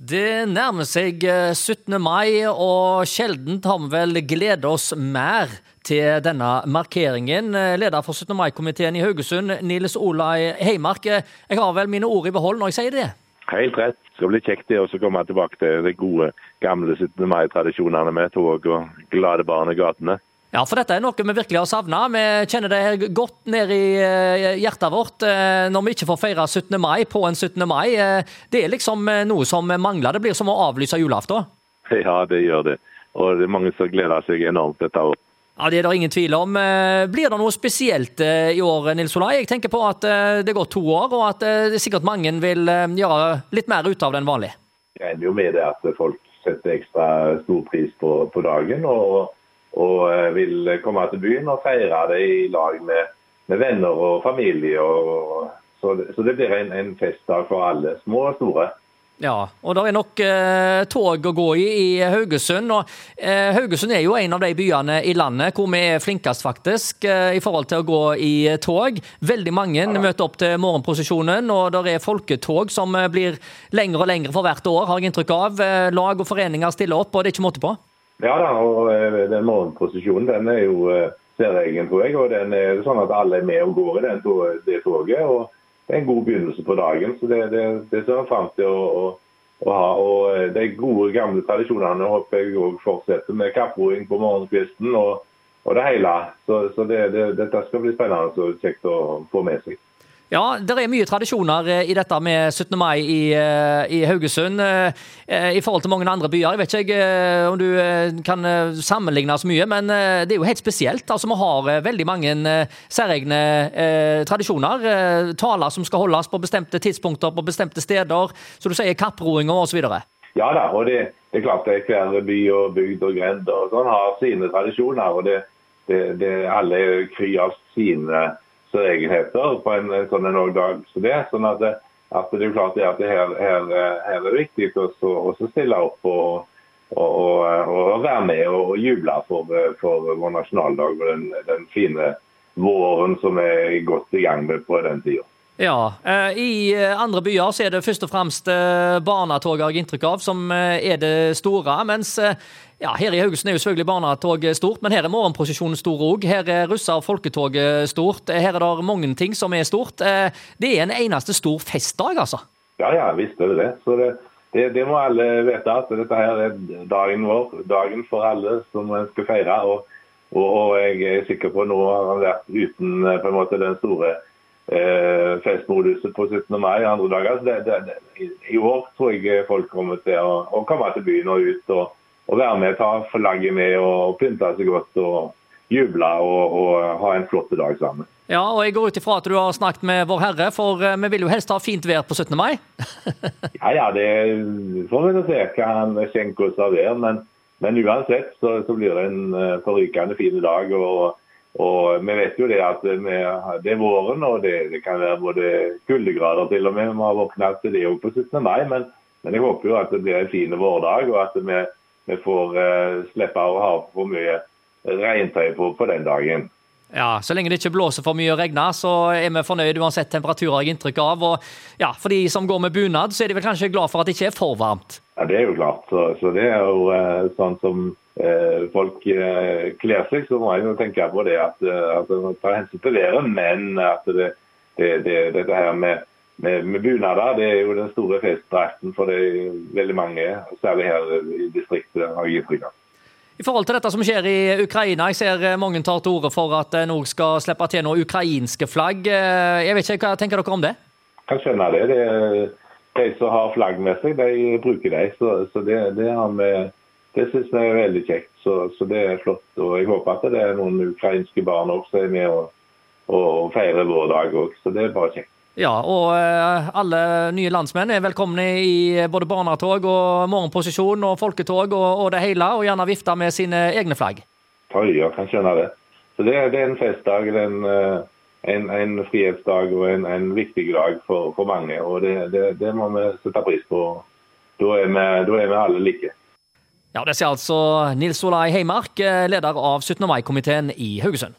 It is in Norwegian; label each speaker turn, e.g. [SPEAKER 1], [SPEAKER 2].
[SPEAKER 1] Det nærmer seg 17. Eh, mai, og sjelden har vi vel gledet oss mer til denne markeringen. Eh, leder for 17. mai-komiteen i Haugesund, Nils Olai Heimark. Eh, jeg har vel mine ord i behold når jeg sier det?
[SPEAKER 2] Helt rett. Det skal bli kjekt det å komme tilbake til de gode, gamle 17. mai-tradisjonene med tog og glade barn i gatene.
[SPEAKER 1] Ja, for dette er noe vi virkelig har savna. Vi kjenner det godt ned i eh, hjertet vårt eh, når vi ikke får feire 17. mai på en 17. mai. Eh, det er liksom noe som mangler. Det blir som å avlyse julaften.
[SPEAKER 2] Ja, det gjør det. Og det er mange som gleder seg enormt dette året.
[SPEAKER 1] Ja, Det er det ingen tvil om. Blir det noe spesielt i år, Nils Olai? Jeg tenker på at det går to år, og at det sikkert mange vil gjøre litt mer ut av det enn vanlig.
[SPEAKER 2] Jeg regner jo med det at folk setter ekstra stor pris på, på dagen. og og eh, vil komme til byen og feire det i lag med, med venner og familie. Og, så, så, det blir en, en, festdag for alle, små og store.
[SPEAKER 1] Ja, og det er nok eh, tog å gå i i Haugesund. og eh, Haugesund er jo en av de byene i landet hvor vi er flinkest, faktisk, eh, i forhold til å gå i tog. Veldig mange ja. møter opp til morgenprosesjonen, og det er folketog som eh, blir lengre og lengre for hvert år, har jeg inntrykk av. Eh, lag og foreninger stiller opp, og det er ikke måte på?
[SPEAKER 2] Ja da, og eh, den morgenposisjonen den er jo eh, særegen, tror jeg. og den er sånn at Alle er med og går i den, det toget. og Det er en god begynnelse på dagen. så Det, det, det ser jeg fram til å, å, å, ha. og eh, De gode, gamle tradisjonene håper jeg òg fortsetter med kapproing på morgenkvisten og, og det hele. Så, så det, dette skal bli spennende og kjekt å få med seg.
[SPEAKER 1] Ja, det er mye tradisjoner eh, i dette med 17. mai i, eh, i, Haugesund eh, i forhold til mange andre byer. Jeg vet ikke om du kan sammenligne så mye, men det er jo helt spesielt. Altså, Vi har veldig mange særegne eh, tradisjoner. Taler som skal holdes på bestemte tidspunkter på bestemte steder. Så du sier kapproinger osv.
[SPEAKER 2] Ja da, og det, det, er klart at hver by og bygd og grend og sånn har sine tradisjoner. og det, det, det Alle er av sine egenheter på en, sånn en dag som det. sånn at det, at det er klart det at det her, her, her er viktig å stille opp og, og, og, og, være med og juble for, for vår nasjonaldag og den, den, fine våren som er godt i gang med på den tida.
[SPEAKER 1] Ja, eh, I andre byer så er det først og fremst eh, barnetog har jeg inntrykk av, som eh, er det store. Mens ja, her i Haugesund er jo selvfølgelig barnetog stort, men her er morgenprosesjonen stor òg. Her er russer folketoget stort. Her er det mange ting som er stort. Det er en eneste stor festdag, altså?
[SPEAKER 2] Ja, ja, visst er det det. Så det, det, det må alle vite, at dette her er dagen vår. Dagen for alle som skal feire. Og, og, og jeg er sikker på at nå har han vært uten på en måte den store eh, festmoduset på 17. mai andre dager. Det, det, det, I år tror jeg folk kommer til å, å komme til byen og ut og, og være med, ta flagget med og pynte seg godt og juble og, og, ha en flott dag sammen.
[SPEAKER 1] Ja, og Jeg går ut ifra at du har snakket med Vår Herre, for eh, vi vil jo helst ha fint vær på 17. mai?
[SPEAKER 2] ja, ja, det får vi se hva han skjenker oss av vær. Men, men uansett så, så, blir det en uh, forrykende fin dag. og og Vi vet jo det at vi, det er våren, og det, det, kan være både kuldegrader til og med. Vi har våkna til det òg på 17. mai, men, men, jeg håper jo at det blir en fin vårdag, og at vi, vi får uh, slippe å ha for mye regntøy på, på den dagen.
[SPEAKER 1] Ja, Så lenge det ikke blåser for mye og regner, så er vi fornøyd uansett temperaturer, har jeg inntrykk av. Og ja, For de som går med bunad, så er de vel kanskje glad for at det ikke er for varmt?
[SPEAKER 2] Ja, Det er jo klart. Så, så det er jo uh, sånn som eh, folk eh, kler seg, så må jeg jo tenke på det at, at man tar hensyn til været. Men at det, det, det, dette her med, med, med bunader, det er jo den store festdrakten for det veldig mange, særlig her i distriktet, har jeg.
[SPEAKER 1] I forhold til dette som skjer i Ukraina, jeg ser eh, mange tar til orde for at en òg skal slippe til noen ukrainske flagg. Eh, jeg vet ikke, Hva tenker dere om det?
[SPEAKER 2] Jeg kan skjønne det. det de som har flagg med seg, de bruker de. Så, så det, det, det syns vi er veldig kjekt. Så, så, det er flott. Og jeg håper at det er noen ukrainske barn også er med og, og feirer vår dag òg. Så det er bare kjekt.
[SPEAKER 1] Ja, og eh, alle nye landsmenn er velkomne i både barnetog og morgenposisjon og folketog og, og, det hele, og gjerne vifte med sine egne flagg.
[SPEAKER 2] Ja, kan skjønne det. Så det, det er en festdag, en, er en, en frihetsdag og en, en, viktig dag for, for mange. Og det, det, det, må vi sette pris på. Da er vi, da er vi alle like.
[SPEAKER 1] Ja, Det sier altså Nils Olai Heimark, eh, leder av 17. mai-komiteen i Haugesund.